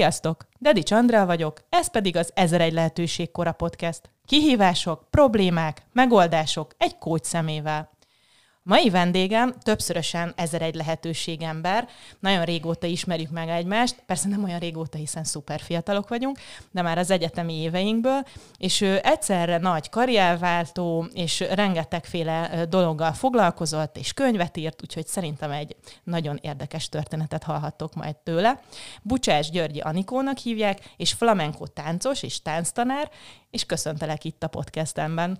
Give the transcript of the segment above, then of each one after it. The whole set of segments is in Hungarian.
Sziasztok! Dedi Csandra vagyok, ez pedig az Ezer egy lehetőség kora podcast. Kihívások, problémák, megoldások egy kócs szemével. Mai vendégem többszörösen ezer egy lehetőség ember. Nagyon régóta ismerjük meg egymást, persze nem olyan régóta, hiszen szuper fiatalok vagyunk, de már az egyetemi éveinkből, és ő egyszerre nagy karrierváltó, és rengetegféle dologgal foglalkozott, és könyvet írt, úgyhogy szerintem egy nagyon érdekes történetet hallhattok majd tőle. Bucsás Györgyi Anikónak hívják, és flamenco táncos és tánctanár, és köszöntelek itt a podcastemben.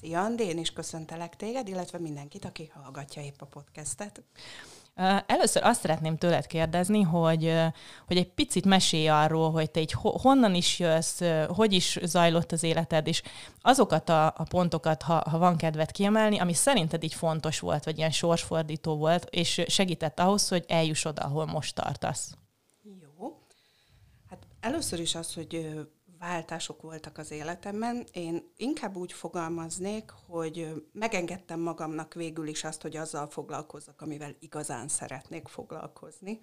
Szia, Andi, én is köszöntelek téged, illetve mindenkit, aki hallgatja épp a podcastet. Először azt szeretném tőled kérdezni, hogy, hogy egy picit mesélj arról, hogy te így honnan is jössz, hogy is zajlott az életed, és azokat a, a pontokat, ha, ha van kedved kiemelni, ami szerinted így fontos volt, vagy ilyen sorsfordító volt, és segített ahhoz, hogy eljuss oda, ahol most tartasz. Jó. Hát először is az, hogy váltások voltak az életemben. Én inkább úgy fogalmaznék, hogy megengedtem magamnak végül is azt, hogy azzal foglalkozzak, amivel igazán szeretnék foglalkozni.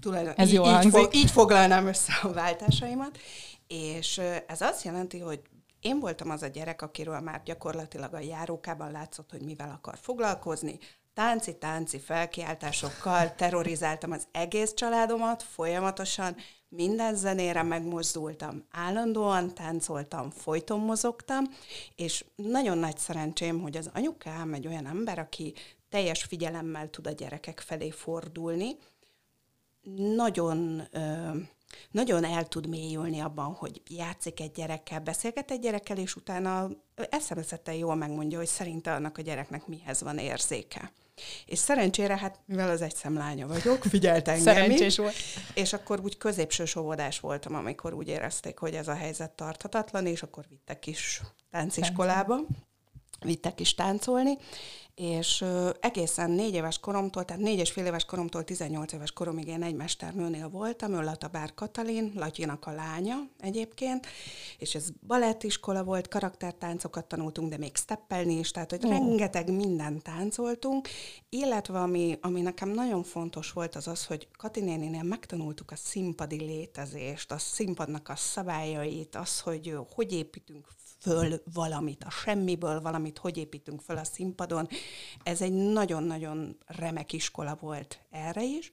Tulajdon, ez így, jó így, fog, így foglalnám össze a váltásaimat, és ez azt jelenti, hogy én voltam az a gyerek, akiről már gyakorlatilag a járókában látszott, hogy mivel akar foglalkozni, tánci-tánci felkiáltásokkal terrorizáltam az egész családomat folyamatosan, minden zenére megmozdultam, állandóan táncoltam, folyton mozogtam, és nagyon nagy szerencsém, hogy az anyukám egy olyan ember, aki teljes figyelemmel tud a gyerekek felé fordulni, nagyon, nagyon el tud mélyülni abban, hogy játszik egy gyerekkel, beszélget egy gyerekkel, és utána eszemeszetten jól megmondja, hogy szerinte annak a gyereknek mihez van érzéke. És szerencsére, hát mivel az egy szemlánya vagyok, figyelt engem Szerencsés volt. És akkor úgy középső óvodás voltam, amikor úgy érezték, hogy ez a helyzet tarthatatlan, és akkor vittek is tánciskolába, vittek is táncolni, és egészen négy éves koromtól, tehát négy és fél éves koromtól 18 éves koromig én egy mesternőnél voltam, ő Latabár Katalin, Latyinak a lánya egyébként, és ez balettiskola volt, karaktertáncokat tanultunk, de még steppelni is, tehát hogy oh. rengeteg mindent táncoltunk, illetve ami, ami nekem nagyon fontos volt az az, hogy Kati néninél megtanultuk a színpadi létezést, a színpadnak a szabályait, az, hogy hogy építünk föl valamit, a semmiből valamit, hogy építünk föl a színpadon. Ez egy nagyon-nagyon remek iskola volt erre is,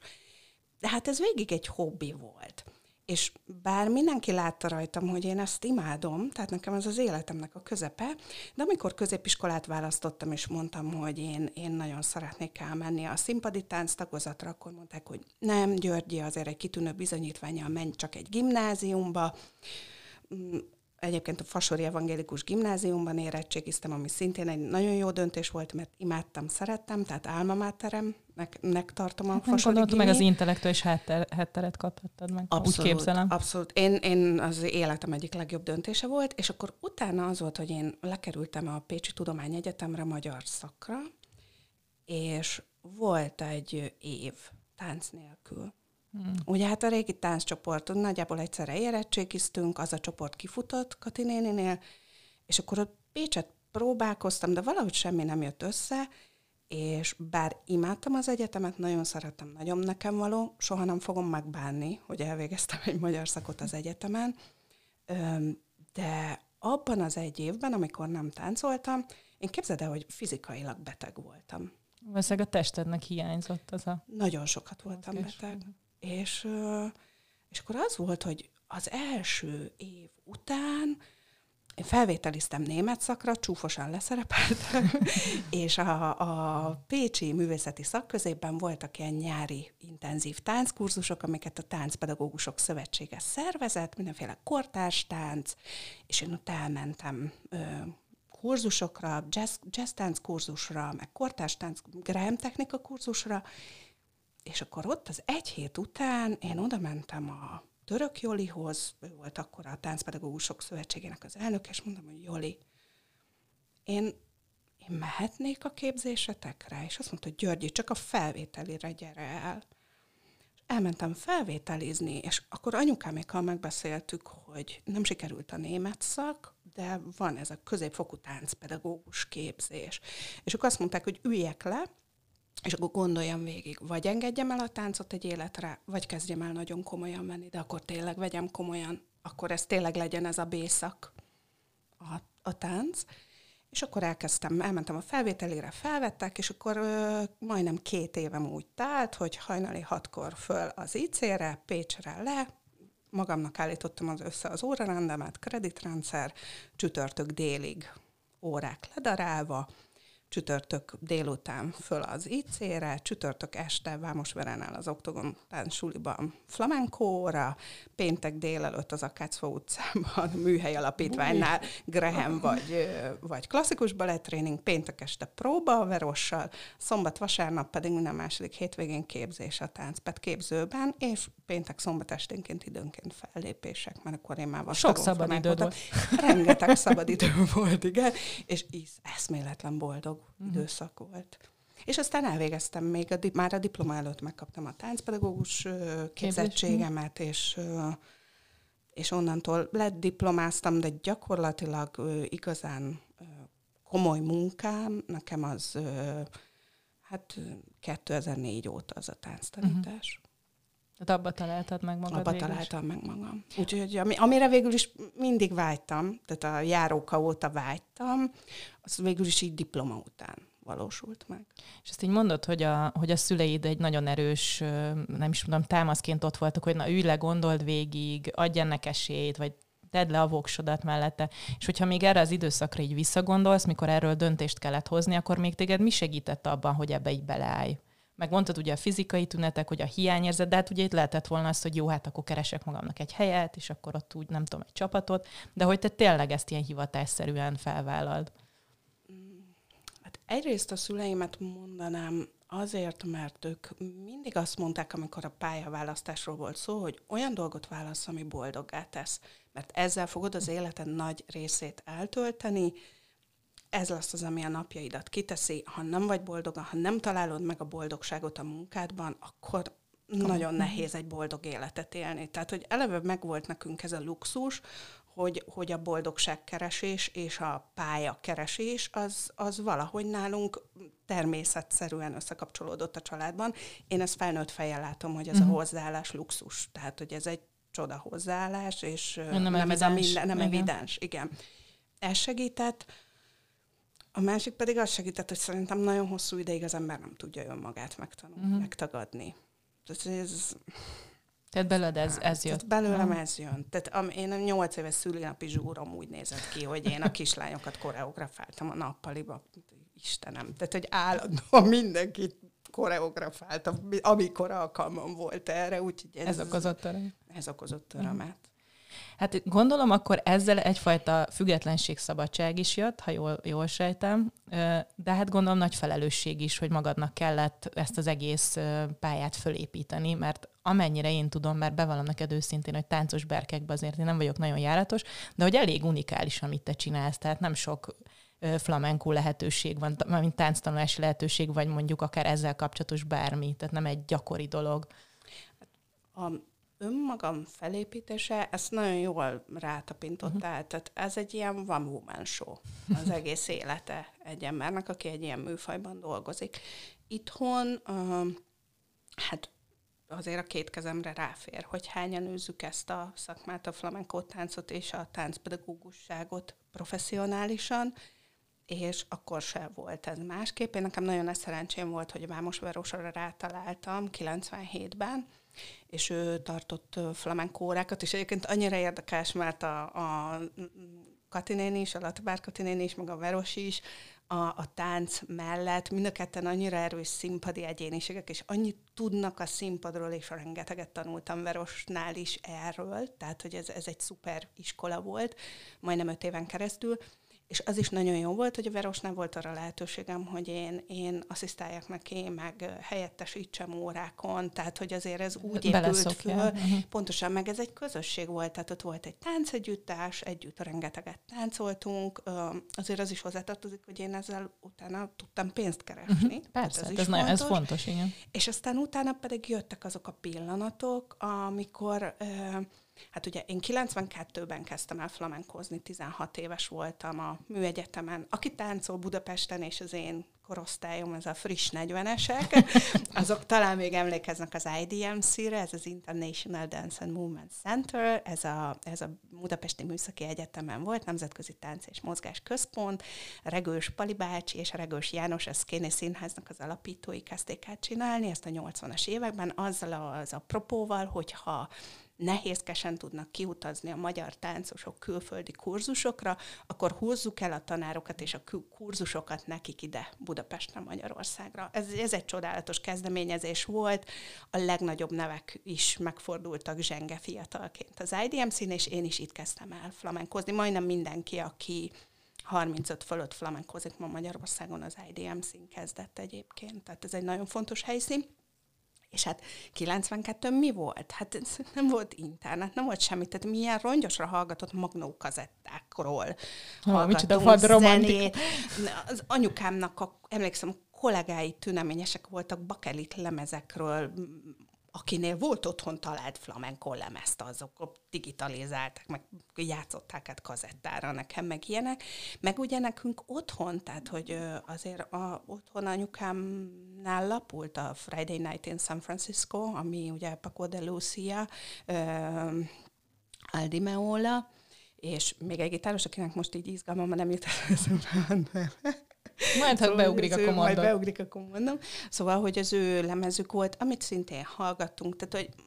de hát ez végig egy hobbi volt. És bár mindenki látta rajtam, hogy én ezt imádom, tehát nekem ez az életemnek a közepe, de amikor középiskolát választottam, és mondtam, hogy én, én nagyon szeretnék elmenni a színpadi tánc tagozatra, akkor mondták, hogy nem, Györgyi, azért egy kitűnő bizonyítványa, menj csak egy gimnáziumba, Egyébként a Fasori Evangélikus Gimnáziumban érettségiztem, ami szintén egy nagyon jó döntés volt, mert imádtam, szerettem, tehát álmamáteremnek nek tartom a hát Fasori Gimi. meg az intellektuális hátter, hátteret kaphattad meg, abszolút, úgy képzelem. Abszolút. Én, én az életem egyik legjobb döntése volt, és akkor utána az volt, hogy én lekerültem a Pécsi Tudományegyetemre magyar szakra, és volt egy év tánc nélkül. Hmm. Ugye hát a régi tánccsoporton nagyjából egyszerre érettségiztünk, az a csoport kifutott Kati néninél, és akkor ott Pécset próbálkoztam, de valahogy semmi nem jött össze, és bár imádtam az egyetemet, nagyon szerettem, nagyon nekem való, soha nem fogom megbánni, hogy elvégeztem egy magyar szakot az egyetemen, de abban az egy évben, amikor nem táncoltam, én képzeld el, hogy fizikailag beteg voltam. Valószínűleg a testednek hiányzott az a... Nagyon sokat voltam beteg. És, és akkor az volt, hogy az első év után én felvételiztem német szakra, csúfosan leszerepeltem, és a, a Pécsi Művészeti Szakközében voltak ilyen nyári intenzív tánckurzusok, amiket a Táncpedagógusok Szövetsége szervezett, mindenféle kortárs tánc, és én ott elmentem ö, kurzusokra, jazz, jazz tánc kurzusra, meg kortárs tánc, Graham technika kurzusra, és akkor ott az egy hét után én oda mentem a török Jolihoz, ő volt akkor a Táncpedagógusok Szövetségének az elnök, és mondtam, hogy Joli, én, én mehetnék a képzésetekre? És azt mondta, hogy Györgyi, csak a felvételire gyere el. És elmentem felvételizni, és akkor anyukámékkal megbeszéltük, hogy nem sikerült a német szak, de van ez a középfokú táncpedagógus képzés. És akkor azt mondták, hogy üljek le, és akkor gondoljam végig, vagy engedjem el a táncot egy életre, vagy kezdjem el nagyon komolyan venni, de akkor tényleg vegyem komolyan, akkor ez tényleg legyen ez a bészak a, a tánc. És akkor elkezdtem, elmentem a felvételére, felvettek, és akkor ö, majdnem két évem úgy tált, hogy hajnali hatkor föl az IC-re, Pécsre le, magamnak állítottam az össze az órarendemet, kreditrendszer, csütörtök délig órák ledarálva, csütörtök délután föl az IC-re, csütörtök este Vámosverenel az Oktogon suliban flamenkóra, péntek délelőtt az Akácfa utcában műhely alapítványnál Graham vagy, vagy klasszikus balettréning, péntek este próba a Verossal, szombat, vasárnap pedig minden második hétvégén képzés a táncpet képzőben, és péntek, szombat esténként időnként fellépések, mert akkor én már Sok szabad időd volt. Rengeteg szabad idő volt, igen, és is eszméletlen boldog uh-huh. időszak volt. És aztán elvégeztem még, a, már a diploma előtt megkaptam a táncpedagógus képzettségemet, és, és onnantól lett diplomáztam, de gyakorlatilag igazán komoly munkám, nekem az hát 2004 óta az a tánctanítás. Uh-huh. Tehát abba találtad meg magad Abba találtam meg magam. Úgyhogy ami, amire végül is mindig vágytam, tehát a járóka óta vágytam, az végül is így diploma után valósult meg. És ezt így mondod, hogy a, hogy a szüleid egy nagyon erős, nem is tudom, támaszként ott voltak, hogy na ülj le, gondold végig, adj ennek esélyt, vagy tedd le a voksodat mellette. És hogyha még erre az időszakra így visszagondolsz, mikor erről döntést kellett hozni, akkor még téged mi segített abban, hogy ebbe így beleállj? Meg mondtad ugye a fizikai tünetek, hogy a hiányérzet, de hát ugye itt lehetett volna az, hogy jó, hát akkor keresek magamnak egy helyet, és akkor ott úgy nem tudom, egy csapatot, de hogy te tényleg ezt ilyen hivatásszerűen felvállald. Hát egyrészt a szüleimet mondanám azért, mert ők mindig azt mondták, amikor a pályaválasztásról volt szó, hogy olyan dolgot válasz, ami boldoggá tesz. Mert ezzel fogod az életed nagy részét eltölteni, ez lesz az, ami a napjaidat kiteszi. Ha nem vagy boldog, ha nem találod meg a boldogságot a munkádban, akkor nagyon nehéz egy boldog életet élni. Tehát, hogy eleve megvolt nekünk ez a luxus, hogy, hogy a boldogságkeresés és a pályakeresés az, az valahogy nálunk természetszerűen összekapcsolódott a családban. Én ezt felnőtt fejjel látom, hogy ez uh-huh. a mhm. hozzáállás luxus. Tehát, hogy ez egy csoda hozzáállás, és nem, nem ez a minden, nem igen. evidens. Igen. Ez segített. A másik pedig az segített, hogy szerintem nagyon hosszú ideig az ember nem tudja önmagát megtanulni, uh-huh. megtagadni. Tehát ez... Tehát belőled ez, ez jött? Tehát belőlem uh-huh. ez jön. Tehát am, én a nyolc éves szülinapi zsúrom úgy nézett ki, hogy én a kislányokat koreografáltam a nappaliba. Istenem. Tehát, hogy állandóan mindenkit koreografáltam, amikor alkalmam volt erre. Úgyhogy ez, ez okozott örömet. Ez okozott örömet. Uh-huh. Hát gondolom akkor ezzel egyfajta függetlenségszabadság is jött, ha jól, jól sejtem, de hát gondolom nagy felelősség is, hogy magadnak kellett ezt az egész pályát fölépíteni, mert amennyire én tudom, mert bevallom neked őszintén, hogy táncos berkekben azért én nem vagyok nagyon járatos, de hogy elég unikális, amit te csinálsz, tehát nem sok flamenkó lehetőség van, mint tánctanulási lehetőség, vagy mondjuk akár ezzel kapcsolatos bármi, tehát nem egy gyakori dolog. A önmagam felépítése, ezt nagyon jól rátapintottál. Uh-huh. Tehát ez egy ilyen one woman show az egész élete egy embernek, aki egy ilyen műfajban dolgozik. Itthon, uh, hát azért a két kezemre ráfér, hogy hányan űzzük ezt a szakmát, a flamenco táncot és a táncpedagógusságot professzionálisan, és akkor se volt ez másképp. Én nekem nagyon nagy szerencsém volt, hogy a Vámosvárosra rátaláltam 97-ben, és ő tartott flamenco órákat, és egyébként annyira érdekes, mert a, a Katinén is, a Latibár Katinén is, meg a Veros is, a, a tánc mellett mind a ketten annyira erős színpadi egyéniségek, és annyit tudnak a színpadról, és rengeteget tanultam Verosnál is erről, tehát hogy ez, ez egy szuper iskola volt, majdnem öt éven keresztül, és az is nagyon jó volt, hogy a Verosnál volt arra lehetőségem, hogy én, én asszisztáljak neki, meg helyettesítsem órákon, tehát hogy azért ez úgy épült föl. Uh-huh. Pontosan, meg ez egy közösség volt, tehát ott volt egy táncegyüttás, együtt rengeteget táncoltunk, azért az is hozzátartozik, hogy én ezzel utána tudtam pénzt keresni. Uh-huh. Persze, ez, ez, fontos. Nagyon, ez fontos, igen. És aztán utána pedig jöttek azok a pillanatok, amikor Hát ugye én 92-ben kezdtem el flamenkozni, 16 éves voltam a műegyetemen. Aki táncol Budapesten, és az én korosztályom, ez a friss 40-esek, azok talán még emlékeznek az IDMC-re, ez az International Dance and Movement Center, ez a, ez a Budapesti Műszaki Egyetemen volt, Nemzetközi Tánc és Mozgás Központ, Regős Pali bácsi és Regős János, a Szkéni Színháznak az alapítói kezdték el csinálni, ezt a 80-as években, azzal az a propóval, hogyha nehézkesen tudnak kiutazni a magyar táncosok külföldi kurzusokra, akkor húzzuk el a tanárokat és a kurzusokat nekik ide Budapesten, Magyarországra. Ez, ez egy csodálatos kezdeményezés volt, a legnagyobb nevek is megfordultak zsenge fiatalként az IDM szín, és én is itt kezdtem el flamenkozni. Majdnem mindenki, aki 35 fölött flamenkozik ma Magyarországon, az IDM szín kezdett egyébként. Tehát ez egy nagyon fontos helyszín. És hát 92 mi volt? Hát nem volt internet, nem volt semmi, tehát milyen rongyosra hallgatott magnó kazettákról hallgatunk zenét. Az anyukámnak, a, emlékszem, kollégái tüneményesek voltak bakelit lemezekről akinél volt otthon talált flamenco lemezt, azok digitalizálták, meg játszották át kazettára nekem, meg ilyenek. Meg ugye nekünk otthon, tehát hogy azért a, otthon anyukámnál lapult a Friday Night in San Francisco, ami ugye Paco de Lucia, Aldi Meola, és még egy gitáros, akinek most így izgalmam, nem jut eszembe, majd, ha szóval beugrik a kommandom. Majd beugrik a kommandom. Szóval, hogy az ő lemezük volt, amit szintén hallgattunk. Tehát, hogy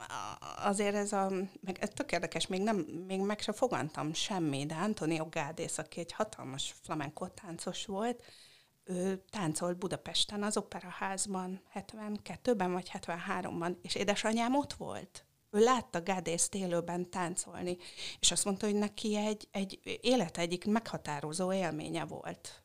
azért ez a, meg ez tök érdekes, még, nem, még meg se fogantam semmi, de Antonio Gádész, aki egy hatalmas flamenco táncos volt, ő táncolt Budapesten az Operaházban 72-ben vagy 73-ban, és édesanyám ott volt. Ő látta Gádészt élőben táncolni, és azt mondta, hogy neki egy, egy élet egyik meghatározó élménye volt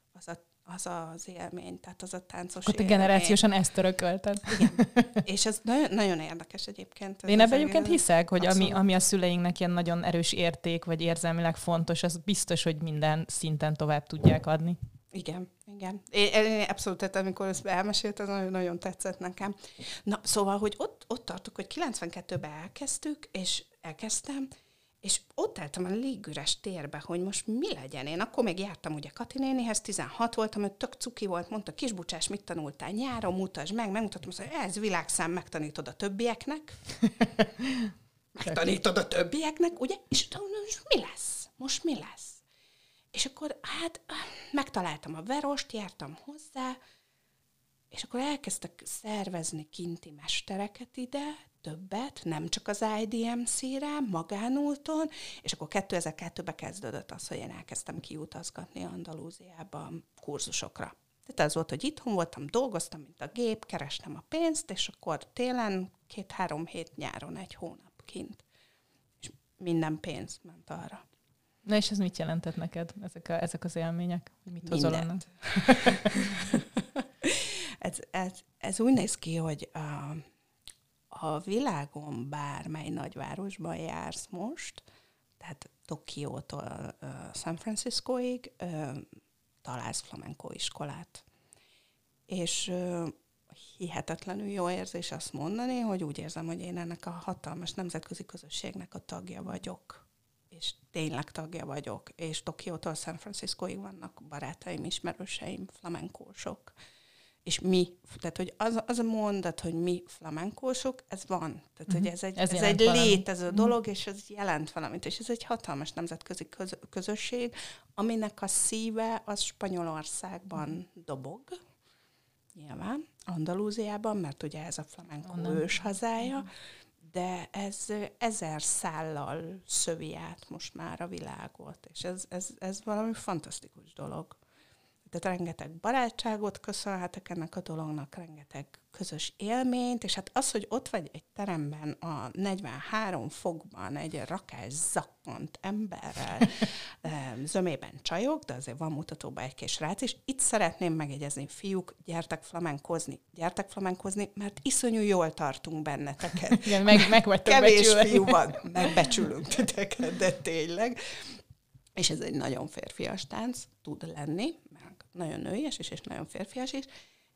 az az élmény, tehát az a táncos Ott élmény. generációsan ezt örökölted. Igen. És ez nagyon, nagyon érdekes egyébként. Én ebben egyébként hiszek, hogy ami, ami a szüleinknek ilyen nagyon erős érték, vagy érzelmileg fontos, az biztos, hogy minden szinten tovább tudják adni. Igen, igen. Én, én abszolút, tehát amikor ezt elmesélt, az nagyon, nagyon tetszett nekem. Na, szóval, hogy ott, ott tartok, hogy 92-ben elkezdtük, és elkezdtem, és ott álltam a légüres térbe, hogy most mi legyen. Én akkor még jártam ugye Kati nénihez, 16 voltam, ő tök cuki volt, mondta, kisbucsás, mit tanultál nyáron, mutasd meg, megmutatom, hogy ez világszám, megtanítod a többieknek. megtanítod a többieknek, ugye? És most mi lesz? Most mi lesz? És akkor hát megtaláltam a verost, jártam hozzá, és akkor elkezdtek szervezni kinti mestereket ide, többet, nem csak az IDMC-re, magánúton, és akkor 2002-ben kezdődött az, hogy én elkezdtem kiutazgatni Andalúziába kurzusokra. Tehát az volt, hogy itthon voltam, dolgoztam, mint a gép, kerestem a pénzt, és akkor télen két-három hét nyáron egy hónap kint. És minden pénz ment arra. Na és ez mit jelentett neked, ezek, a, ezek az élmények? Mit hozol ez, ez, ez úgy néz ki, hogy uh, a világon bármely nagyvárosban jársz most, tehát Tokiótól uh, San Franciscoig uh, találsz flamenco iskolát. És uh, hihetetlenül jó érzés azt mondani, hogy úgy érzem, hogy én ennek a hatalmas nemzetközi közösségnek a tagja vagyok. És tényleg tagja vagyok. És Tokiótól San Franciscoig vannak barátaim, ismerőseim, flamenkósok és mi, tehát hogy az, az a mondat, hogy mi flamenkósok, ez van. Tehát, uh-huh. hogy mhm. ez egy, ez ez egy létező uh-huh. dolog, és ez jelent valamit. És ez egy hatalmas nemzetközi köz, közösség, aminek a szíve az Spanyolországban uh-huh. dobog, nyilván, Andalúziában, mert ugye ez a flamenco ős hazája, uh-huh. de ez ezer szállal szövi át most már a világot, és ez, ez, ez valami fantasztikus dolog tehát rengeteg barátságot köszönhetek ennek a dolognak, rengeteg közös élményt, és hát az, hogy ott vagy egy teremben a 43 fokban egy rakás zakkant emberrel, zömében csajok, de azért van mutatóban egy kis rác is. Itt szeretném megegyezni, fiúk, gyertek flamenkozni, gyertek flamenkozni, mert iszonyú jól tartunk benneteket. Igen, meg, meg Kevés becsülni. fiú van, megbecsülünk titeket, de tényleg. És ez egy nagyon férfias tánc tud lenni, nagyon nőies is, és nagyon férfias is,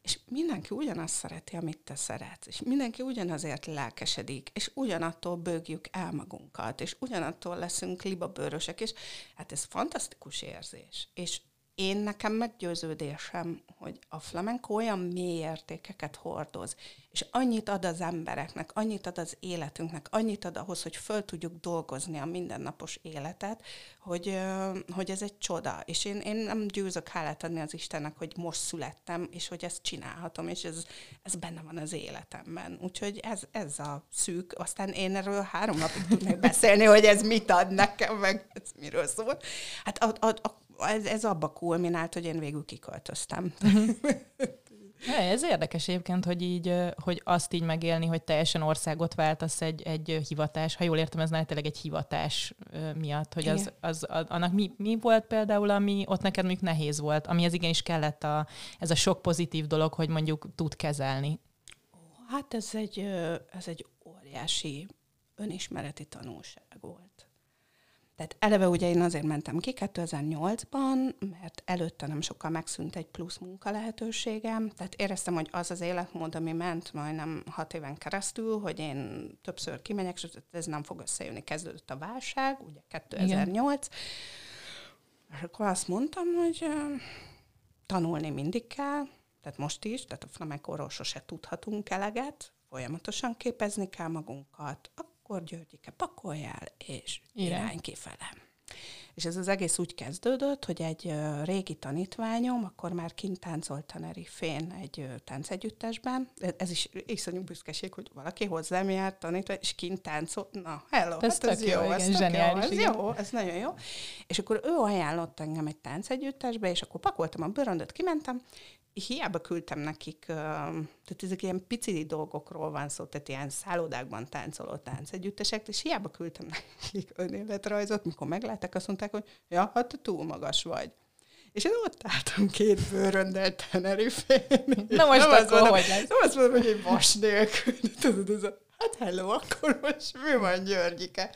és mindenki ugyanazt szereti, amit te szeretsz, és mindenki ugyanazért lelkesedik, és ugyanattól bőgjük el magunkat, és ugyanattól leszünk libabőrösek, és hát ez fantasztikus érzés. És én nekem meggyőződésem, hogy a flamenco olyan mély értékeket hordoz, és annyit ad az embereknek, annyit ad az életünknek, annyit ad ahhoz, hogy föl tudjuk dolgozni a mindennapos életet, hogy, hogy ez egy csoda. És én, én nem győzök hálát adni az Istennek, hogy most születtem, és hogy ezt csinálhatom, és ez, ez benne van az életemben. Úgyhogy ez, ez a szűk. Aztán én erről három napig tudnék beszélni, hogy ez mit ad nekem, meg ez miről szól. Hát a, a, a ez, ez abba kulminált, hogy én végül kiköltöztem. Ez érdekes egyébként, hogy így, hogy azt így megélni, hogy teljesen országot váltasz egy, egy hivatás, ha jól értem, ez tényleg egy hivatás miatt, hogy az, az, annak mi, mi volt például, ami ott neked mondjuk nehéz volt, ami ez igenis kellett a, ez a sok pozitív dolog, hogy mondjuk tud kezelni. Hát ez egy, ez egy óriási önismereti tanulság volt. Tehát eleve ugye én azért mentem ki 2008-ban, mert előtte nem sokkal megszűnt egy plusz munka lehetőségem, tehát éreztem, hogy az az életmód, ami ment majdnem hat éven keresztül, hogy én többször kimegyek, és ez nem fog összejönni. Kezdődött a válság, ugye 2008, Igen. és akkor azt mondtam, hogy tanulni mindig kell, tehát most is, tehát a flamenkóról sose tudhatunk eleget, folyamatosan képezni kell magunkat, akkor Györgyike, pakoljál, és Igen. irány kifele. És ez az egész úgy kezdődött, hogy egy régi tanítványom akkor már kint táncolt Tenerife-n egy táncegyüttesben. Ez is iszonyú büszkeség, hogy valaki hozzám járt tanítva, és kint táncolt. Na, hello, ez hát ez jó, jó, ez jó, ez jó, ez nagyon jó. És akkor ő ajánlott engem egy táncegyüttesbe, és akkor pakoltam a bőröndöt, kimentem, hiába küldtem nekik, tehát ezek ilyen pici dolgokról van szó, tehát ilyen szállodákban táncoló táncegyüttesek, és hiába küldtem nekik önéletrajzot, mikor meglátták, azt mondták, hogy ja, hát te túl magas vagy. És én ott álltam két bőröndel Tenerifén. Na most nem akkor mondom, hogy lesz? Nem azt mondom, hogy egy vas nélkül. Tudod, ez a, hát hello, akkor most mi van Györgyike?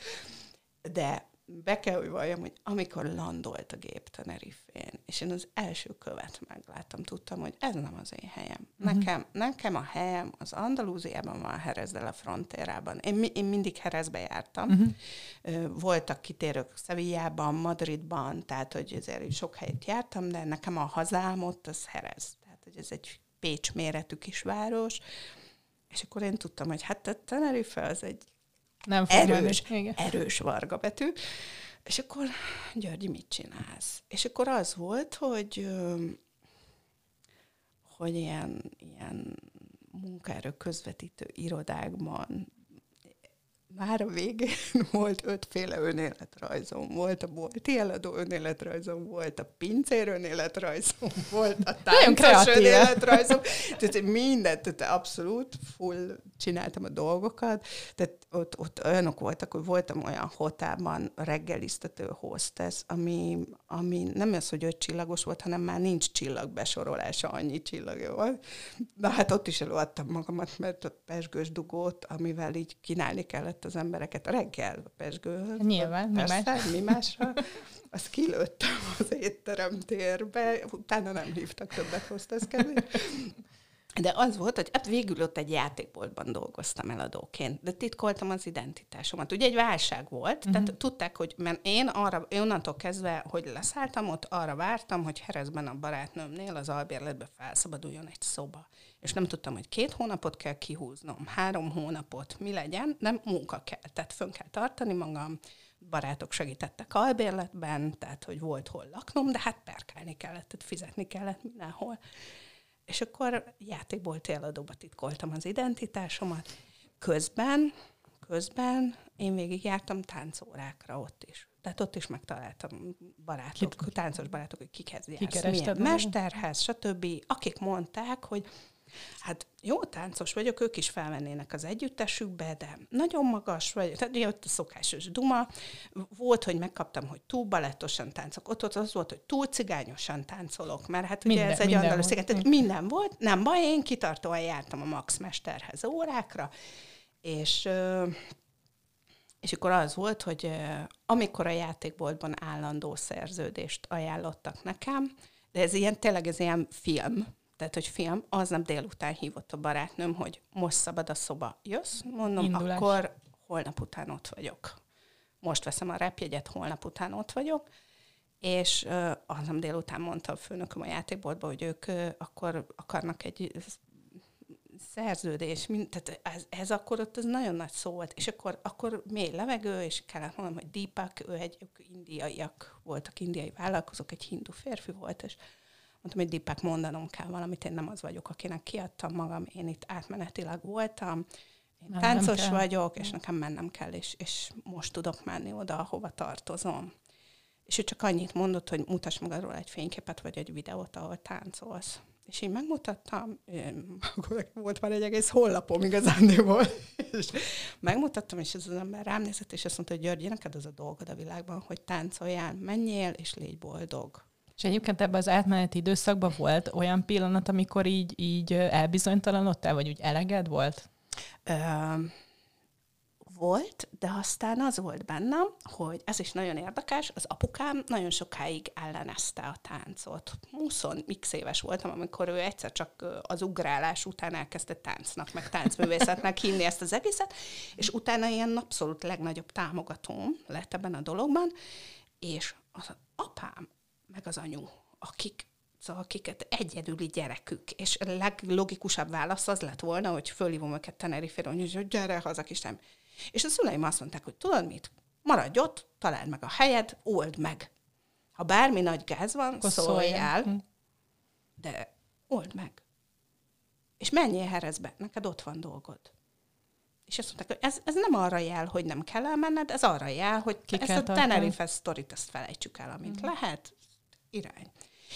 De be kell, hogy valljam, hogy amikor landolt a gép Tenerifén, és én az első követ megláttam, tudtam, hogy ez nem az én helyem. Uh-huh. Nekem, nekem a helyem az Andalúziában van, Herezdel a frontérában. Én, én mindig Herezbe jártam. Uh-huh. Voltak kitérők Szevillában, Madridban, tehát hogy ezért sok helyet jártam, de nekem a hazám ott az Herez. Tehát, hogy ez egy Pécs méretű kisváros, és akkor én tudtam, hogy hát a Tenerife az egy nem erős, erős varga betű. És akkor, Györgyi, mit csinálsz? És akkor az volt, hogy, hogy ilyen, ilyen munkaerő közvetítő irodákban már a végén volt ötféle önéletrajzom. Volt a bolti eladó önéletrajzom, volt a pincér önéletrajzom, volt a táncos önéletrajzom. Tehát mindent, tehát abszolút full csináltam a dolgokat. Tehát ott, ott olyanok voltak, hogy voltam olyan hotelban reggeliztető hostess, ami, ami nem az, hogy öt csillagos volt, hanem már nincs csillagbesorolása, annyi csillag volt. Na hát ott is előadtam magamat, mert a pesgős dugót, amivel így kínálni kellett az embereket reggel a pesgőhöz. Nyilván, mi más? mi másra. Azt kilőttem az étterem térbe, utána nem hívtak többet hozteszkedni. De az volt, hogy hát végül ott egy játékboltban dolgoztam eladóként, de titkoltam az identitásomat. Ugye egy válság volt, uh-huh. tehát tudták, hogy mert én arra, én onnantól kezdve, hogy leszálltam ott, arra vártam, hogy Herezben a barátnőmnél az albérletbe felszabaduljon egy szoba. És nem tudtam, hogy két hónapot kell kihúznom, három hónapot, mi legyen, nem munka kell, tehát fönn kell tartani magam, barátok segítettek albérletben, tehát hogy volt hol laknom, de hát perkálni kellett, tehát fizetni kellett mindenhol. És akkor játékbolt eladóba titkoltam az identitásomat. Közben, közben én végig jártam táncórákra ott is. Tehát ott is megtaláltam barátok, Kit? táncos barátok, hogy kikhez jársz, milyen mesterhez, stb. Akik mondták, hogy Hát jó táncos vagyok, ők is felvennének az együttesükbe, de nagyon magas vagy, tehát jött a szokásos duma. Volt, hogy megkaptam, hogy túl balettosan táncok. Ott, ott az volt, hogy túl cigányosan táncolok, mert hát minden, ugye ez egy andalus sziget, tehát minden volt, nem baj, én kitartóan jártam a Max Mesterhez órákra, és és akkor az volt, hogy amikor a játékboltban állandó szerződést ajánlottak nekem, de ez ilyen, tényleg ez ilyen film, Tehát, hogy film, aznap délután hívott a barátnőm, hogy most szabad a szoba. Jössz? Mondom, Indulás. akkor holnap után ott vagyok. Most veszem a repjegyet, holnap után ott vagyok. És uh, aznap délután mondta a főnököm a játékboltba, hogy ők uh, akkor akarnak egy szerződés, mint, tehát ez, ez akkor ott az nagyon nagy szó volt, és akkor, akkor mély levegő, és kellett mondanom, hogy Deepak, ő egy indiaiak voltak, indiai vállalkozók, egy hindu férfi volt, és mondtam, hogy Deepak mondanom kell valamit, én nem az vagyok, akinek kiadtam magam, én itt átmenetileg voltam, én nem, táncos nem vagyok, és nekem mennem kell, és, és most tudok menni oda, ahova tartozom. És ő csak annyit mondott, hogy mutass magadról egy fényképet, vagy egy videót, ahol táncolsz. És én megmutattam, én, akkor volt már egy egész hollapom igazándiból, és megmutattam, és ez az ember rám nézett, és azt mondta, hogy György, neked az a dolgod a világban, hogy táncoljál, menjél, és légy boldog. És egyébként ebben az átmeneti időszakban volt olyan pillanat, amikor így, így elbizonytalanodtál, vagy úgy eleged volt? volt, de aztán az volt bennem, hogy ez is nagyon érdekes, az apukám nagyon sokáig ellenezte a táncot. 20 x éves voltam, amikor ő egyszer csak az ugrálás után elkezdte táncnak, meg táncművészetnek hinni ezt az egészet, és utána ilyen abszolút legnagyobb támogatóm lett ebben a dologban, és az apám, meg az anyu, akik szóval akiket egyedüli gyerekük, és a leglogikusabb válasz az lett volna, hogy fölhívom őket Tenerifére, hogy gyere haza, kisem. És a szüleim azt mondták, hogy tudod mit? Maradj ott, találd meg a helyed, old meg. Ha bármi nagy gáz van, Akkor szóljál, hm. de old meg. És menjél Herezbe, neked ott van dolgod. És azt mondták, hogy ez, ez nem arra jel, hogy nem kell elmenned, ez arra jel, hogy Ki ezt a Tenerife sztorit, ezt felejtsük el, amint mm. lehet, irány.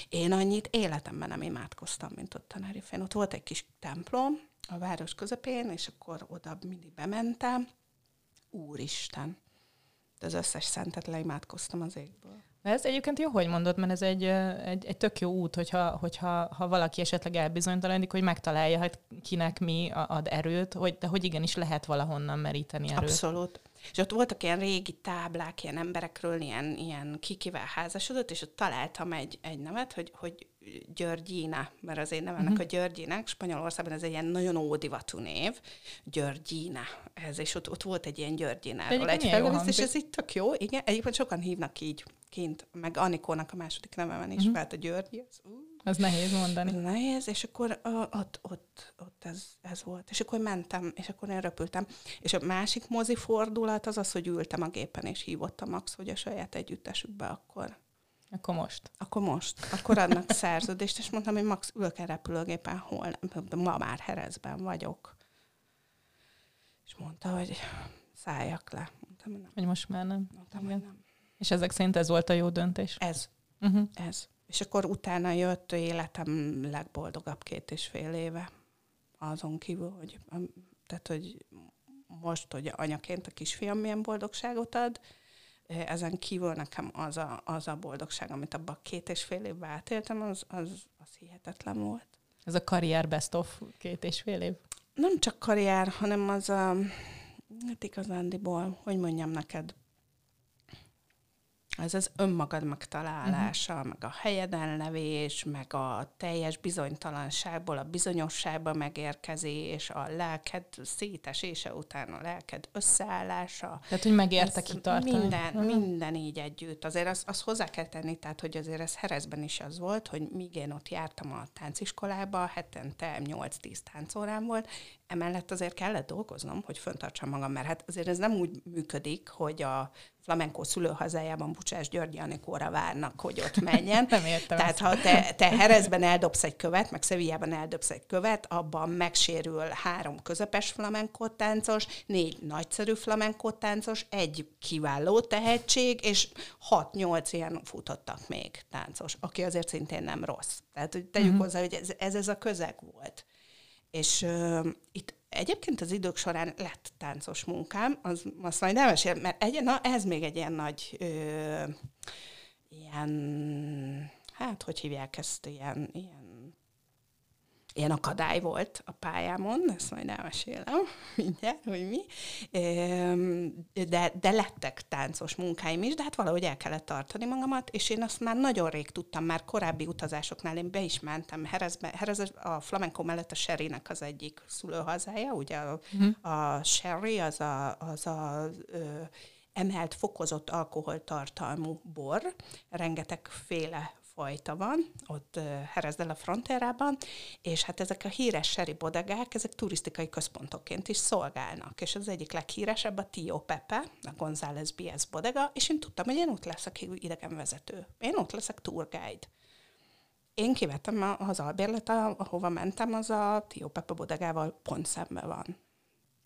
Én annyit életemben nem imádkoztam, mint ott Tenerife-n. Ott volt egy kis templom a város közepén, és akkor oda mindig bementem, Úristen. De az összes szentet leimádkoztam az égből. Ez egyébként jó, hogy mondod, mert ez egy, egy, egy tök jó út, hogyha, hogyha ha valaki esetleg elbizonytalanodik, hogy megtalálja, hogy kinek mi ad erőt, hogy, de hogy igenis lehet valahonnan meríteni erőt. Abszolút. És ott voltak ilyen régi táblák, ilyen emberekről, ilyen, ilyen kikivel házasodott, és ott találtam egy, egy nevet, hogy, hogy Györgyina, mert az én nevemnek uh-huh. a Györgyinek, Spanyolországban ez egy ilyen nagyon ódivatú név, Györgyina, ez, és ott, ott volt egy ilyen Györgyináról egy felvész, és ez itt tök jó, igen, egyébként sokan hívnak így kint, meg Anikónak a második nevemen is, uh-huh. mert a Györgyi, az, uh, az nehéz mondani. Nehéz, és akkor ott, ott, ott ez, ez volt. És akkor mentem, és akkor én röpültem. És a másik mozi fordulat az az, hogy ültem a gépen, és hívott a Max, hogy a saját együttesükbe akkor akkor most. Akkor most. Akkor adnak szerződést, és mondtam, hogy max ülök a repülőgépen, hol, ma már Herezben vagyok. És mondta, hogy szálljak le. Mondtam, hogy nem. Hogy most már nem. Mondtam, hogy nem. És ezek szerint ez volt a jó döntés? Ez. Uh-huh. Ez. És akkor utána jött életem legboldogabb két és fél éve. Azon kívül, hogy, tehát, hogy most, hogy anyaként a kisfiam milyen boldogságot ad, ezen kívül nekem az a, az a boldogság, amit abban a két és fél évben átéltem, az, az, az hihetetlen volt. Ez a karrier best of két és fél év? Nem csak karrier, hanem az a, hát igazándiból, hogy mondjam neked, ez az önmagad megtalálása, uh-huh. meg a helyeden levés, meg a teljes bizonytalanságból a bizonyosságba megérkezés, a lelked szétesése után a lelked összeállása. Tehát, hogy megérte kitartani. Minden, uh-huh. minden így együtt. Azért azt az hozzá kell tenni, tehát, hogy azért ez Herezben is az volt, hogy míg én ott jártam a tánciskolába, hetente 8-10 táncórám volt, emellett azért kellett dolgoznom, hogy föntartsam magam, mert hát azért ez nem úgy működik, hogy a flamenco szülőhazájában Bucsás Györgyi Anikóra várnak, hogy ott menjen. Nem értem Tehát ha te, te Herezben eldobsz egy követ, meg Szevijában eldobsz egy követ, abban megsérül három közepes flamenco táncos, négy nagyszerű flamenco táncos, egy kiváló tehetség, és hat-nyolc ilyen futottak még táncos, aki azért szintén nem rossz. Tehát hogy tegyük uh-huh. hozzá, hogy ez, ez, ez a közeg volt. És uh, itt Egyébként az idők során lett táncos munkám, az, azt majd elmesél, mert egy, na, ez még egy ilyen nagy, ö, ilyen, hát hogy hívják ezt, ilyen, ilyen ilyen akadály volt a pályámon, ezt majd elmesélem mindjárt, hogy mi, de, de lettek táncos munkáim is, de hát valahogy el kellett tartani magamat, és én azt már nagyon rég tudtam, már korábbi utazásoknál én be is mentem Herezbe, Herez a flamenco mellett a Sherrynek az egyik szülőhazája, ugye a, uh-huh. a Sherry az a, az a ö, emelt, fokozott alkoholtartalmú bor, rengeteg féle fajta van, ott Herezdel a frontérában, és hát ezek a híres seri bodegák, ezek turisztikai központokként is szolgálnak, és az egyik leghíresebb a Tio Pepe, a González Bies bodega, és én tudtam, hogy én ott leszek idegenvezető. Én ott leszek tourguide. Én kivettem az albérlet, ahova mentem, az a Tio Pepe bodegával pont szemben van.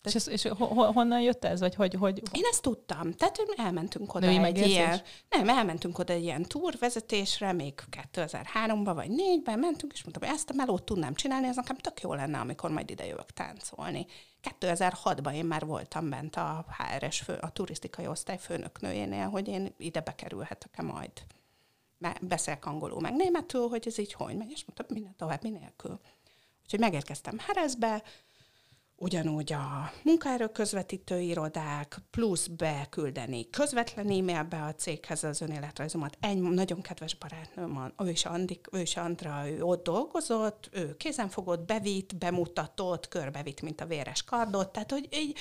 És, ez, és honnan jött ez? Vagy hogy, hogy... Én ezt tudtam. Tehát elmentünk oda Női egy ilyen... Nem, elmentünk oda egy ilyen túrvezetésre, még 2003-ban vagy 2004-ben mentünk, és mondtam, hogy ezt a melót tudnám csinálni, ez nekem tök jó lenne, amikor majd ide jövök táncolni. 2006-ban én már voltam bent a HRS, fő, a turisztikai osztály főnöknőjénél, hogy én ide bekerülhetek-e majd. Beszélek angolul meg németül, hogy ez így hogy megy, és mondtam, minden tovább, nélkül. Úgyhogy megérkeztem Herezbe, ugyanúgy a munkaerő közvetítő irodák, plusz beküldeni közvetlen e-mailbe a céghez az önéletrajzomat. Egy nagyon kedves barátnőm van, ő is, Andik, ő is Andra, ő ott dolgozott, ő kézenfogott, bevitt, bemutatott, körbevitt, mint a véres kardot, tehát hogy így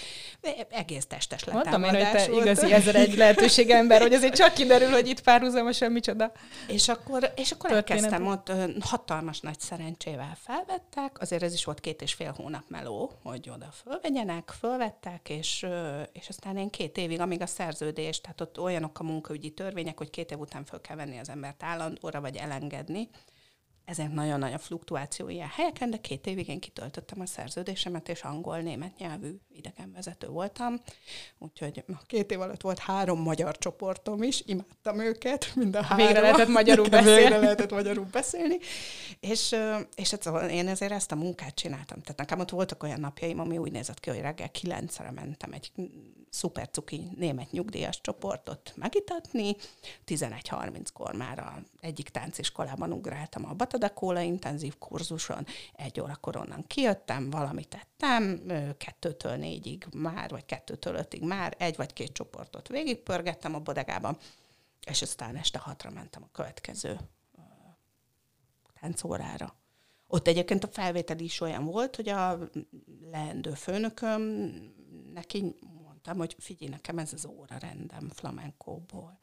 egész testes lett Mondtam én, hogy te igazi ezer egy lehetőség ember, hogy azért csak kiderül, hogy itt párhuzamosan micsoda. És akkor, és akkor elkezdtem ott, hatalmas nagy szerencsével felvettek, azért ez is volt két és fél hónap meló, hogy oda fölvegyenek, fölvettek, és, és aztán én két évig, amíg a szerződés, tehát ott olyanok a munkaügyi törvények, hogy két év után föl kell venni az embert állandóra, vagy elengedni, ezért nagyon nagy a fluktuáció ilyen helyeken, de két évig én kitöltöttem a szerződésemet, és angol-német nyelvű idegenvezető voltam. Úgyhogy két év alatt volt három magyar csoportom is, imádtam őket, mind a három. Végre lehetett magyarul beszélni. Végre lehetett magyarul beszélni. És, és hát szóval én ezért ezt a munkát csináltam. Tehát nekem ott voltak olyan napjaim, ami úgy nézett ki, hogy reggel kilencre mentem egy szuper cuki német nyugdíjas csoportot megitatni, 11.30-kor már a egyik tánciskolában ugráltam a Batadakóla intenzív kurzuson, egy órakor onnan kijöttem, valamit tettem, kettőtől négyig már, vagy kettőtől ötig már egy vagy két csoportot végigpörgettem a bodegában, és aztán este hatra mentem a következő táncórára. Ott egyébként a felvétel is olyan volt, hogy a leendő főnököm neki mondtam, hogy figyelj, nekem ez az óra rendem flamenkóból.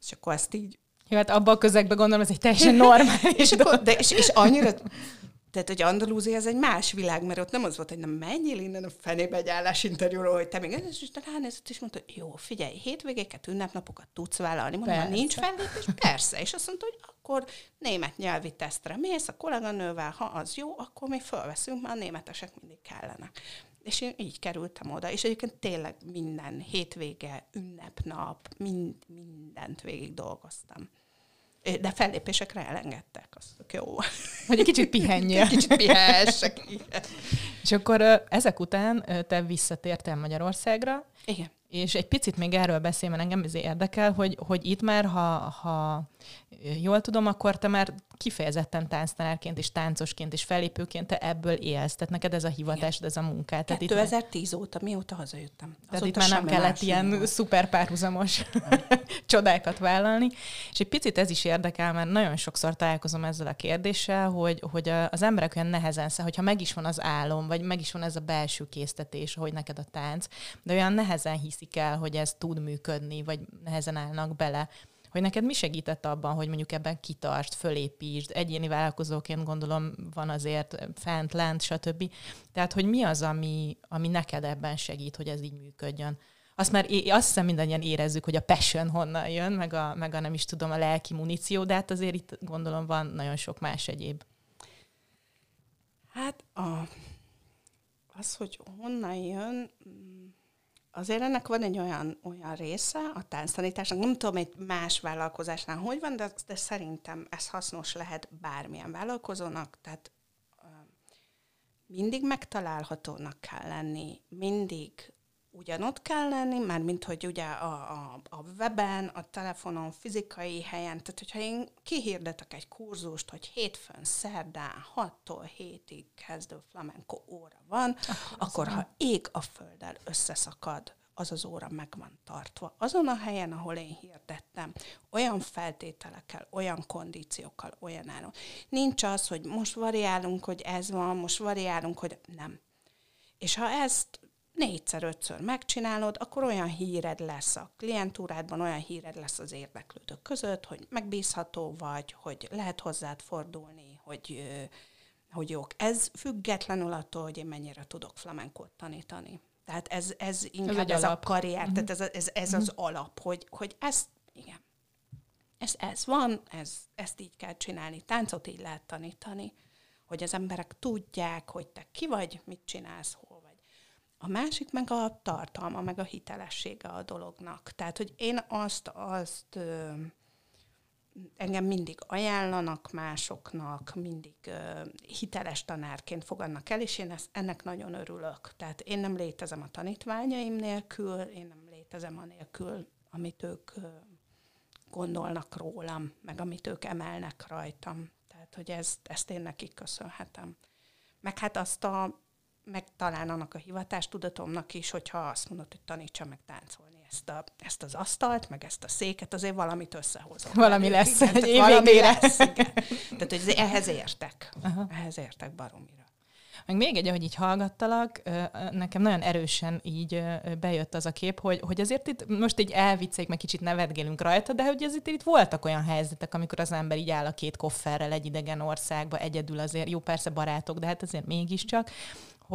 És akkor ezt így... Jó, hát abban a közegben gondolom, ez egy teljesen normális. és, akkor, de, és, és annyira tehát, hogy Andalúzia ez egy más világ, mert ott nem az volt, hogy nem menjél innen a fenébe egy állásinterjúról, hogy te még ez, és ránézett, és mondta, jó, figyelj, hétvégéket, ünnepnapokat tudsz vállalni. Mondom, ha nincs fellépés, persze. És azt mondta, hogy akkor német nyelvi tesztre mész a kolléganővel, ha az jó, akkor mi fölveszünk, mert a németesek mindig kellenek. És én így kerültem oda, és egyébként tényleg minden hétvége, ünnepnap, mind, mindent végig dolgoztam. De fellépésekre elengedtek, az jó. Hogy egy kicsit pihenjél. egy kicsit pihessek. És akkor ezek után te visszatértél Magyarországra. Igen. És egy picit még erről beszél, mert engem ez érdekel, hogy, hogy itt már, ha, ha jól tudom, akkor te már kifejezetten tánctanárként és táncosként és fellépőként te ebből élsz. Tehát neked ez a hivatásod, ez a munkát. Tehát 2010 itt, óta, mióta hazajöttem. Tehát itt már nem kellett ilyen volt. szuper párhuzamos csodákat vállalni. És egy picit ez is érdekel, mert nagyon sokszor találkozom ezzel a kérdéssel, hogy, hogy az emberek olyan nehezen, hogyha meg is van az álom, vagy meg is van ez a belső késztetés, hogy neked a tánc, de olyan nehezen hiszik el, hogy ez tud működni, vagy nehezen állnak bele hogy neked mi segített abban, hogy mondjuk ebben kitartsd, fölépítsd, egyéni vállalkozóként gondolom van azért fent, lent, stb. Tehát, hogy mi az, ami, ami neked ebben segít, hogy ez így működjön? Azt már é- azt hiszem mindannyian érezzük, hogy a passion honnan jön, meg a, meg a nem is tudom, a lelki muníció, de hát azért itt gondolom van nagyon sok más egyéb. Hát a, az, hogy honnan jön, mm, Azért ennek van egy olyan, olyan része a tánctanításnak, nem tudom, egy más vállalkozásnál hogy van, de, de szerintem ez hasznos lehet bármilyen vállalkozónak, tehát mindig megtalálhatónak kell lenni, mindig ugyanott kell lenni, már mint hogy ugye a, a, a weben, a telefonon, fizikai helyen, tehát hogyha én kihirdetek egy kurzust, hogy hétfőn, szerdán, 6-tól 7-ig kezdő flamenco óra van, akkor, akkor ha ég a földdel összeszakad, az az óra meg van tartva. Azon a helyen, ahol én hirdettem, olyan feltételekkel, olyan kondíciókkal, olyan áron. Nincs az, hogy most variálunk, hogy ez van, most variálunk, hogy nem. És ha ezt négyszer, ötször megcsinálod, akkor olyan híred lesz a klientúrádban, olyan híred lesz az érdeklődők között, hogy megbízható vagy, hogy lehet hozzád fordulni, hogy, hogy jók. Ez függetlenül attól, hogy én mennyire tudok flamenkót tanítani. Tehát ez, ez inkább ez, ez a karrier, uh-huh. tehát ez, ez, ez uh-huh. az mhm. alap, hogy, hogy ezt, igen, ez, ez van, ez, ezt így kell csinálni, táncot így lehet tanítani, hogy az emberek tudják, hogy te ki vagy, mit csinálsz, hol. A másik meg a tartalma, meg a hitelessége a dolognak. Tehát, hogy én azt, azt engem mindig ajánlanak másoknak, mindig uh, hiteles tanárként fogadnak el, és én ezt, ennek nagyon örülök. Tehát én nem létezem a tanítványaim nélkül, én nem létezem a nélkül, amit ők uh, gondolnak rólam, meg amit ők emelnek rajtam. Tehát, hogy ezt, ezt én nekik köszönhetem. Meg hát azt a, meg talán annak a hivatástudatomnak is, hogyha azt mondod, hogy tanítsa meg táncolni ezt, a, ezt az asztalt, meg ezt a széket, azért valamit összehozok. Valami meg, lesz igen, egy valami lesz, igen. Tehát, hogy ehhez értek. Aha. Ehhez értek baromira. Meg még egy, ahogy így hallgattalak, nekem nagyon erősen így bejött az a kép, hogy, hogy azért itt most így elvicceik, meg kicsit nevetgélünk rajta, de hogy azért itt voltak olyan helyzetek, amikor az ember így áll a két kofferrel egy idegen országba, egyedül azért, jó persze barátok, de hát azért mégiscsak,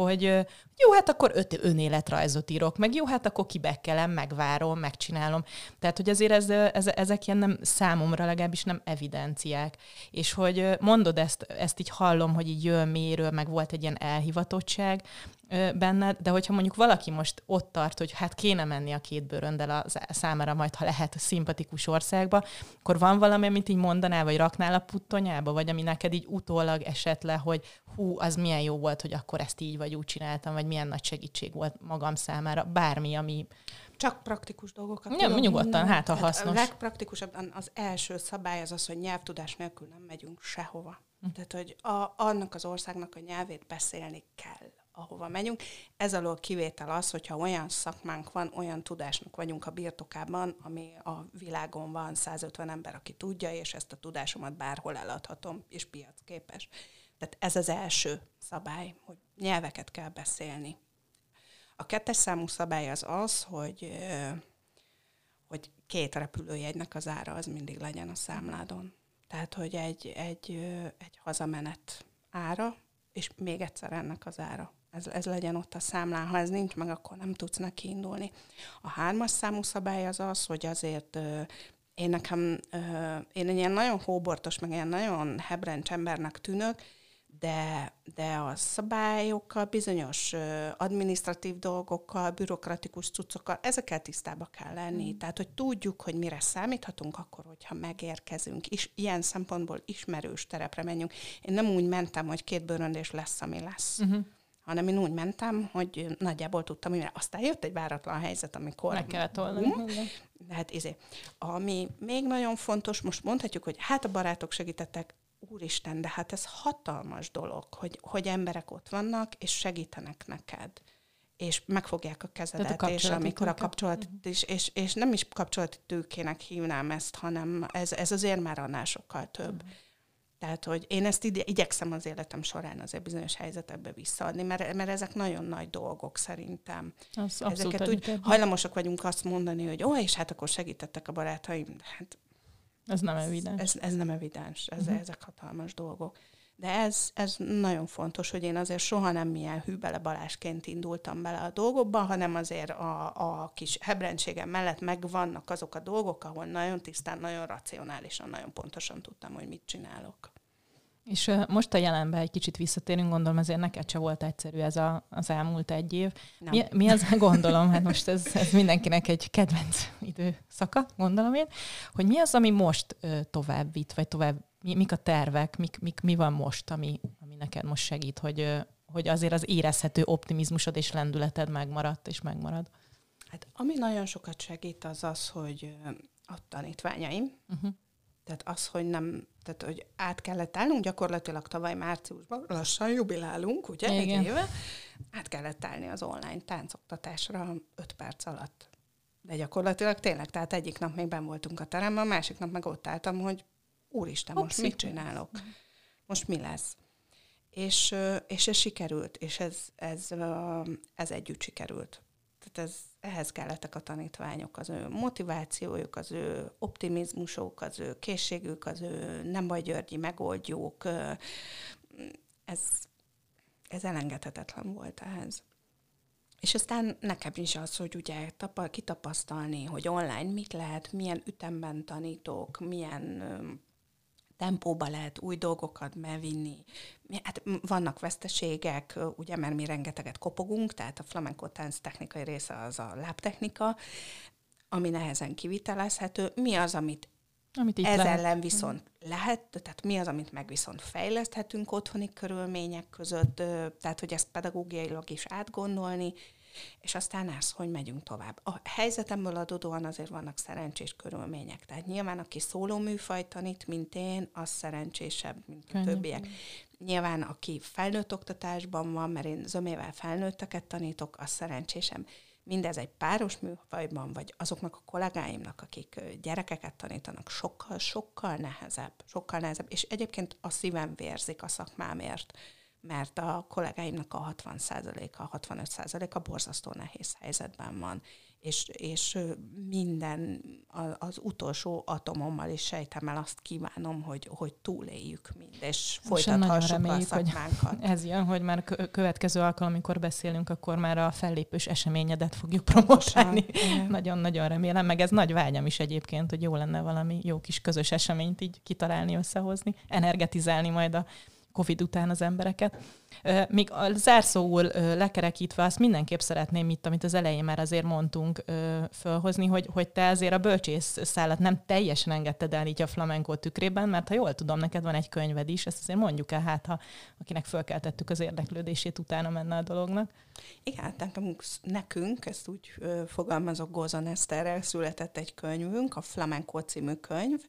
hogy jó, hát akkor öt önéletrajzot írok, meg jó, hát akkor kibekkelem, megvárom, megcsinálom. Tehát, hogy azért ez, ez, ezek ilyen nem számomra legalábbis nem evidenciák. És hogy mondod ezt, ezt így hallom, hogy így jön méről, meg volt egy ilyen elhivatottság, benned, de hogyha mondjuk valaki most ott tart, hogy hát kéne menni a két bőröndel a számára majd, ha lehet a szimpatikus országba, akkor van valami, amit így mondanál, vagy raknál a puttonyába, vagy ami neked így utólag esett le, hogy hú, az milyen jó volt, hogy akkor ezt így vagy úgy csináltam, vagy milyen nagy segítség volt magam számára, bármi, ami... Csak praktikus dolgokat. Nem, nyugodtan, hát a hasznos. A legpraktikusabb, az első szabály az az, hogy nyelvtudás nélkül nem megyünk sehova. Hm. Tehát, hogy a, annak az országnak a nyelvét beszélni kell ahova megyünk. Ez alól kivétel az, hogyha olyan szakmánk van, olyan tudásnak vagyunk a birtokában, ami a világon van 150 ember, aki tudja, és ezt a tudásomat bárhol eladhatom, és piacképes. Tehát ez az első szabály, hogy nyelveket kell beszélni. A kettes számú szabály az az, hogy, hogy két repülőjegynek az ára az mindig legyen a számládon. Tehát, hogy egy, egy, egy hazamenet ára, és még egyszer ennek az ára ez, ez legyen ott a számlán. Ha ez nincs meg, akkor nem tudsz neki indulni. A hármas számú szabály az az, hogy azért én nekem, én egy ilyen nagyon hóbortos, meg ilyen nagyon hebrencs embernek tűnök, de, de a szabályokkal, bizonyos administratív dolgokkal, bürokratikus cuccokkal, ezekkel tisztába kell lenni. Mm. Tehát, hogy tudjuk, hogy mire számíthatunk akkor, hogyha megérkezünk, és ilyen szempontból ismerős terepre menjünk. Én nem úgy mentem, hogy két bőröndés lesz, ami lesz. Mm-hmm hanem én úgy mentem, hogy nagyjából tudtam, hogy aztán jött egy váratlan helyzet, amikor... Meg kellett oldani. De hát izé. Ami még nagyon fontos, most mondhatjuk, hogy hát a barátok segítettek, úristen, de hát ez hatalmas dolog, hogy, hogy emberek ott vannak, és segítenek neked és megfogják a kezedet, a és amikor a kapcsolat, és, és, és nem is kapcsolati tőkének hívnám ezt, hanem ez, ez azért már annál sokkal több. Uh-huh. Tehát, hogy én ezt ide, igyekszem az életem során azért bizonyos helyzetekbe visszaadni, mert, mert ezek nagyon nagy dolgok szerintem. Az Ezeket úgy hajlamosak vagyunk azt mondani, hogy ó, és hát akkor segítettek a barátaim. Hát ez nem evidens. Ez, ez nem evidens, ez, uh-huh. ezek hatalmas dolgok. De ez, ez nagyon fontos, hogy én azért soha nem milyen hűbele balásként indultam bele a dolgokba, hanem azért a, a kis hebrendségem mellett megvannak azok a dolgok, ahol nagyon tisztán, nagyon racionálisan, nagyon pontosan tudtam, hogy mit csinálok. És most a jelenben egy kicsit visszatérünk, gondolom azért neked se volt egyszerű ez a, az elmúlt egy év. Mi, mi az, gondolom, hát most ez, ez mindenkinek egy kedvenc időszaka, gondolom én, hogy mi az, ami most tovább vitt, vagy tovább mi, mik a tervek, mik, mik, mi van most, ami, ami neked most segít, hogy, hogy azért az érezhető optimizmusod és lendületed megmaradt és megmarad? Hát ami nagyon sokat segít, az az, hogy a tanítványaim, uh-huh. tehát az, hogy nem, tehát hogy át kellett állnunk, gyakorlatilag tavaly márciusban, lassan jubilálunk, ugye, Igen. egy éve, át kellett állni az online táncoktatásra 5 perc alatt. De gyakorlatilag tényleg, tehát egyik nap még ben voltunk a teremben, a másik nap meg ott álltam, hogy úristen, Hopp, most mit csinálok? Most mi lesz? És, és ez sikerült, és ez, ez, ez együtt sikerült. Tehát ez, ehhez kellettek a tanítványok, az ő motivációjuk, az ő optimizmusok, az ő készségük, az ő nem baj Györgyi megoldjuk. Ez, ez elengedhetetlen volt ehhez. És aztán nekem is az, hogy ugye tapa, kitapasztalni, hogy online mit lehet, milyen ütemben tanítok, milyen tempóba lehet új dolgokat bevinni. Hát vannak veszteségek, ugye, mert mi rengeteget kopogunk, tehát a flamenco tánc technikai része az a lábtechnika, ami nehezen kivitelezhető. Mi az, amit amit ez lehet. ellen viszont lehet, tehát mi az, amit meg viszont fejleszthetünk otthoni körülmények között, tehát hogy ezt pedagógiailag is átgondolni, és aztán ez, hogy megyünk tovább. A helyzetemből adódóan azért vannak szerencsés körülmények. Tehát nyilván, aki szóló műfaj tanít, mint én, az szerencsésebb, mint a többiek. Nyilván, aki felnőtt oktatásban van, mert én zömével felnőtteket tanítok, az szerencsésebb. Mindez egy páros műfajban, vagy azoknak a kollégáimnak, akik gyerekeket tanítanak, sokkal, sokkal nehezebb, sokkal nehezebb, és egyébként a szívem vérzik a szakmámért mert a kollégáimnak a 60%-a, 65%-a borzasztó nehéz helyzetben van. És, és minden az utolsó atomommal és sejtemmel azt kívánom, hogy, hogy túléljük mind, és folytathassuk reméljük, a szakmánkat. Hogy ez jön, hogy már következő alkalom, amikor beszélünk, akkor már a fellépős eseményedet fogjuk promotálni. Nagyon-nagyon remélem, meg ez nagy vágyam is egyébként, hogy jó lenne valami jó kis közös eseményt így kitalálni, összehozni, energetizálni majd a Covid után az embereket. Még a zárszóul lekerekítve azt mindenképp szeretném itt, amit az elején már azért mondtunk, fölhozni, hogy, hogy te azért a bölcsész szállat nem teljesen engedted el így a flamenco tükrében, mert ha jól tudom, neked van egy könyved is, ezt azért mondjuk el, hát ha akinek fölkeltettük az érdeklődését, utána menne a dolognak. Igen, nekünk, nekünk ezt úgy fogalmazok, Gózan Eszterrel született egy könyvünk, a Flamenco című könyv.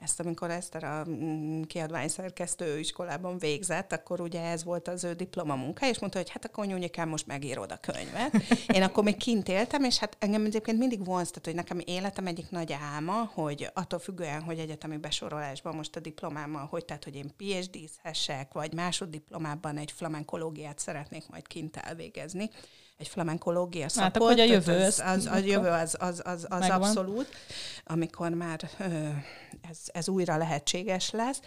Ezt amikor Eszter a mm, kiadványszerkesztő iskolában végzett, akkor ugye ez volt az ő diplomamunka, és mondta, hogy hát akkor nyújjikám, most megírod a könyvet. Én akkor még kint éltem, és hát engem egyébként mindig vonz, tehát hogy nekem életem egyik nagy álma, hogy attól függően, hogy egyetemi besorolásban most a diplomámmal, hogy tehát, hogy én PhD-zhessek, vagy másoddiplomában egy flamenkológiát szeretnék majd kint elvégezni, egy flamenkológia szakot. Hát akkor a jövő az, az, a jövő az, az, az, az abszolút, amikor már ez, ez újra lehetséges lesz.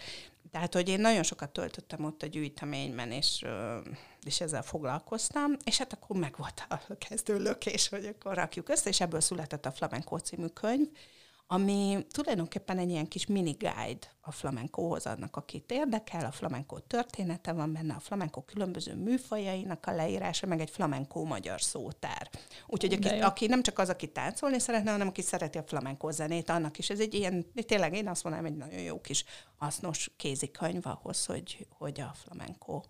Tehát, hogy én nagyon sokat töltöttem ott a gyűjteményben, és, és ezzel foglalkoztam, és hát akkor meg volt a kezdő lökés, hogy akkor rakjuk össze, és ebből született a Flamenco című könyv, ami tulajdonképpen egy ilyen kis mini guide a flamenkóhoz annak, akit érdekel, a flamenkó története van benne, a flamenkó különböző műfajainak a leírása, meg egy flamenkó magyar szótár. Úgyhogy aki, aki nem csak az, aki táncolni szeretne, hanem aki szereti a flamenkó zenét, annak is. Ez egy ilyen, tényleg én azt mondanám, egy nagyon jó kis hasznos kézikönyv ahhoz, hogy, hogy a flamenkó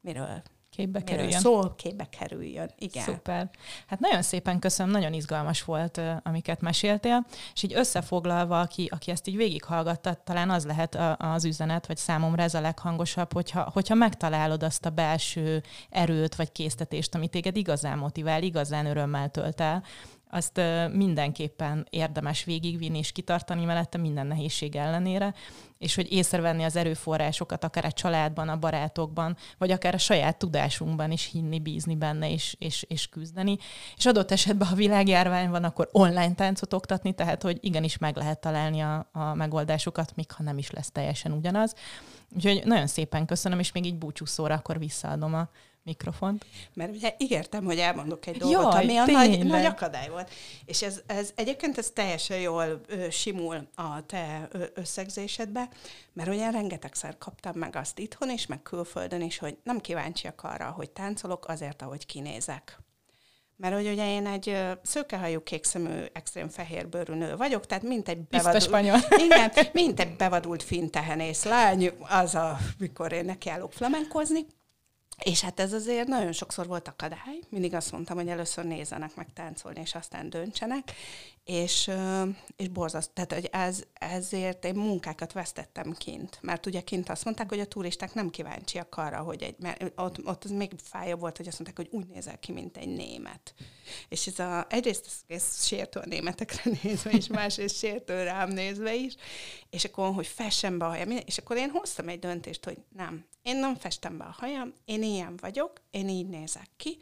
miről képbe kerüljön. Szó képbe kerüljön, igen. Szuper. Hát nagyon szépen köszönöm, nagyon izgalmas volt, amiket meséltél, és így összefoglalva, aki, aki ezt így végighallgatta, talán az lehet az üzenet, vagy számomra ez a leghangosabb, hogyha, hogyha megtalálod azt a belső erőt, vagy késztetést, amit téged igazán motivál, igazán örömmel tölt el, azt mindenképpen érdemes végigvinni és kitartani mellette minden nehézség ellenére, és hogy észrevenni az erőforrásokat, akár a családban, a barátokban, vagy akár a saját tudásunkban is hinni, bízni benne és, és, és küzdeni. És adott esetben, ha világjárvány van, akkor online táncot oktatni, tehát hogy igenis meg lehet találni a, a megoldásokat, még ha nem is lesz teljesen ugyanaz. Úgyhogy nagyon szépen köszönöm, és még így búcsúszóra akkor visszaadom a mikrofont. Mert ugye ígértem, hogy elmondok egy dolgot, Jaj, ami a nagy, nagy akadály volt. És ez, ez egyébként ez teljesen jól ö, simul a te ö, összegzésedbe, mert ugye rengetegszer kaptam meg azt itthon is, meg külföldön is, hogy nem kíváncsiak arra, hogy táncolok azért, ahogy kinézek. Mert hogy ugye én egy szőkehajú, kékszemű, extrém fehérbőrű nő vagyok, tehát mint egy bevadult, igen, mint egy bevadult fintehenész lány, az a, mikor én nekiállok flamenkozni, És hát ez azért nagyon sokszor volt akadály. Mindig azt mondtam, hogy először nézzenek meg táncolni, és aztán döntsenek. És, és borzaszt, tehát hogy ez, ezért én munkákat vesztettem kint. Mert ugye kint azt mondták, hogy a turisták nem kíváncsiak arra, hogy egy, mert ott, ott az még fájabb volt, hogy azt mondták, hogy úgy nézel ki, mint egy német. És ez a, egyrészt ez, ez sértő a németekre nézve is, másrészt sértő rám nézve is. És akkor, hogy fessen be a hajam, és akkor én hoztam egy döntést, hogy nem, én nem festem be a hajam, én ilyen vagyok, én így nézek ki,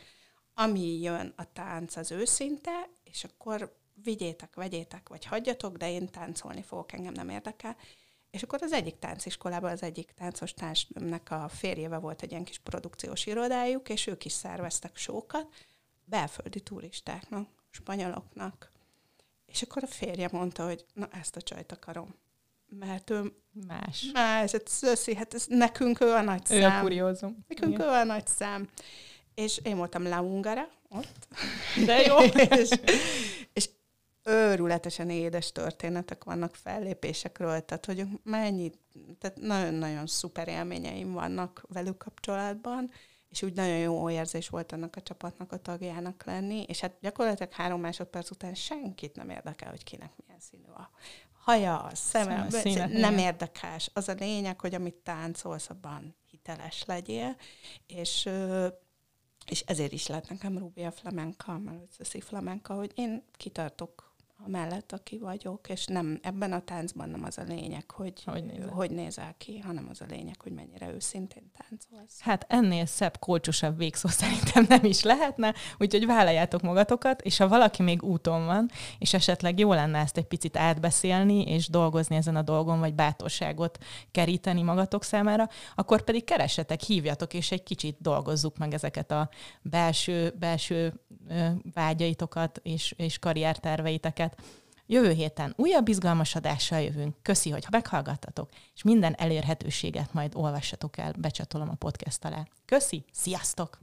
ami jön a tánc az őszinte, és akkor vigyétek, vegyétek, vagy hagyjatok, de én táncolni fogok, engem nem érdekel. És akkor az egyik tánciskolában az egyik táncos társnak a férjével volt egy ilyen kis produkciós irodájuk, és ők is szerveztek sókat, belföldi turistáknak, spanyoloknak. És akkor a férje mondta, hogy na ezt a csajt akarom. Mert ő más. Más, hát szöszi, hát ez, nekünk ő a nagy ő szám. a kuriózum. Nekünk Igen. ő a nagy szám. És én voltam Laungara ott. De jó. és őrületesen édes történetek vannak fellépésekről, tehát hogy mennyi, tehát nagyon-nagyon szuper élményeim vannak velük kapcsolatban, és úgy nagyon jó érzés volt annak a csapatnak a tagjának lenni, és hát gyakorlatilag három másodperc után senkit nem érdekel, hogy kinek milyen színű a haja, a szeme, színe, nem érdekes. Az a lényeg, hogy amit táncolsz, abban hiteles legyél, és és ezért is lett nekem Rubia flamenca, mert flamenca, hogy én kitartok mellett, aki vagyok, és nem ebben a táncban nem az a lényeg, hogy hogy nézel, hogy nézel ki, hanem az a lényeg, hogy mennyire őszintén táncolsz. Hát ennél szebb, kolcsosabb végszó szerintem nem is lehetne, úgyhogy vállaljátok magatokat, és ha valaki még úton van, és esetleg jó lenne ezt egy picit átbeszélni, és dolgozni ezen a dolgon, vagy bátorságot keríteni magatok számára, akkor pedig keresetek, hívjatok, és egy kicsit dolgozzuk meg ezeket a belső, belső vágyaitokat és, és karrierterveiteket. Jövő héten újabb izgalmas adással jövünk. Köszi, hogy meghallgattatok, és minden elérhetőséget majd olvassatok el, becsatolom a podcast alá. Köszi, sziasztok!